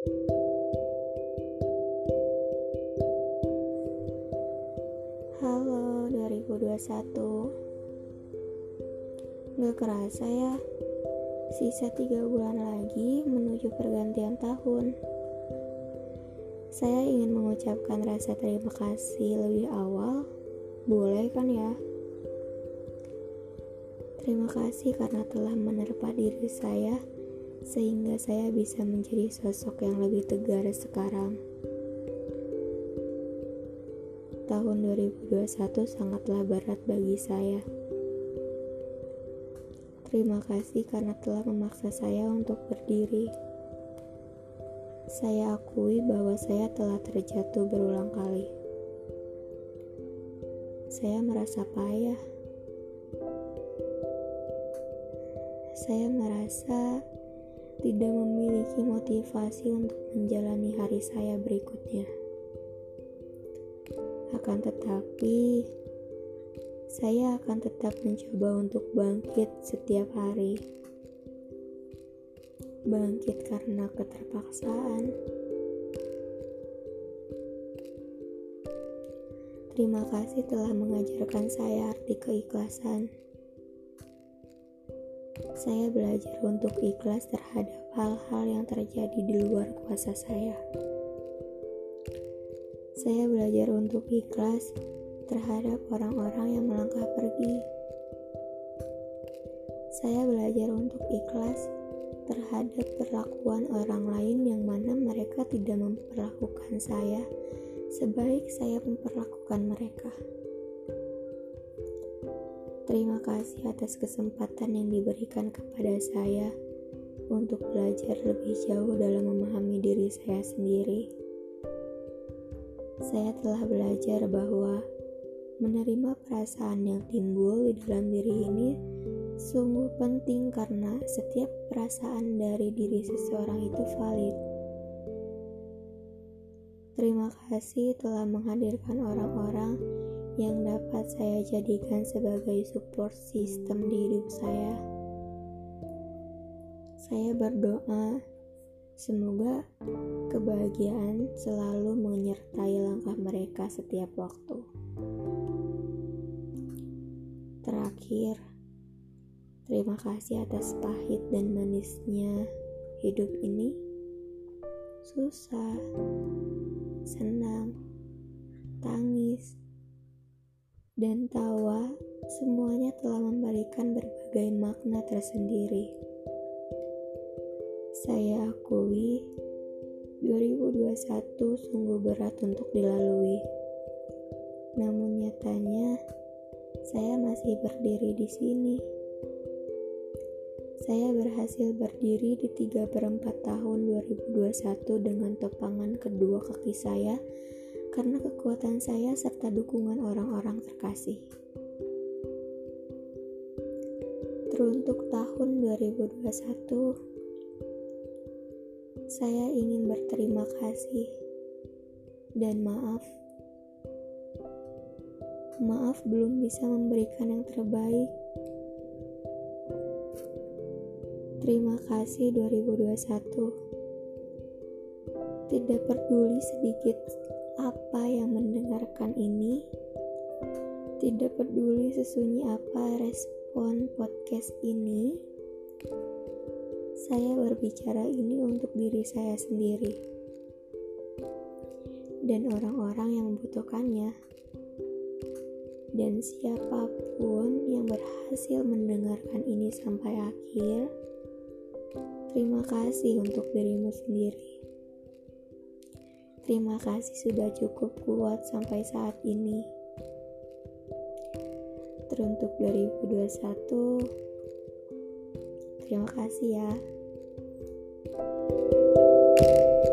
Halo 2021 Gak kerasa ya Sisa tiga bulan lagi menuju pergantian tahun. Saya ingin mengucapkan rasa terima kasih lebih awal. Boleh kan ya? Terima kasih karena telah menerpa diri saya sehingga saya bisa menjadi sosok yang lebih tegar sekarang. Tahun 2021 sangatlah berat bagi saya. Terima kasih karena telah memaksa saya untuk berdiri. Saya akui bahwa saya telah terjatuh berulang kali. Saya merasa payah. Saya merasa tidak memiliki motivasi untuk menjalani hari saya berikutnya. Akan tetapi, saya akan tetap mencoba untuk bangkit setiap hari. Bangkit karena keterpaksaan. Terima kasih telah mengajarkan saya arti keikhlasan. Saya belajar untuk ikhlas terhadap hal-hal yang terjadi di luar kuasa saya. Saya belajar untuk ikhlas terhadap orang-orang yang melangkah pergi. Saya belajar untuk ikhlas terhadap perlakuan orang lain yang mana mereka tidak memperlakukan saya sebaik saya memperlakukan mereka. Terima kasih atas kesempatan yang diberikan kepada saya untuk belajar lebih jauh dalam memahami diri saya sendiri. Saya telah belajar bahwa menerima perasaan yang timbul di dalam diri ini sungguh penting karena setiap perasaan dari diri seseorang itu valid. Terima kasih telah menghadirkan orang-orang yang dapat saya jadikan sebagai support system di hidup saya. Saya berdoa semoga kebahagiaan selalu menyertai langkah mereka setiap waktu. Terakhir, terima kasih atas pahit dan manisnya hidup ini. Susah, senang, tangis, dan tawa semuanya telah memberikan berbagai makna tersendiri. Saya akui 2021 sungguh berat untuk dilalui. Namun nyatanya saya masih berdiri di sini. Saya berhasil berdiri di 3 per 4 tahun 2021 dengan topangan kedua kaki saya karena kekuatan saya serta dukungan orang-orang terkasih. Teruntuk tahun 2021, saya ingin berterima kasih dan maaf. Maaf belum bisa memberikan yang terbaik. Terima kasih 2021. Tidak peduli sedikit apa yang mendengarkan ini, tidak peduli sesunyi apa respon podcast ini, saya berbicara ini untuk diri saya sendiri dan orang-orang yang membutuhkannya. Dan siapa pun yang berhasil mendengarkan ini sampai akhir, terima kasih untuk dirimu sendiri. Terima kasih sudah cukup kuat sampai saat ini. Teruntuk 2021, terima kasih ya. thank you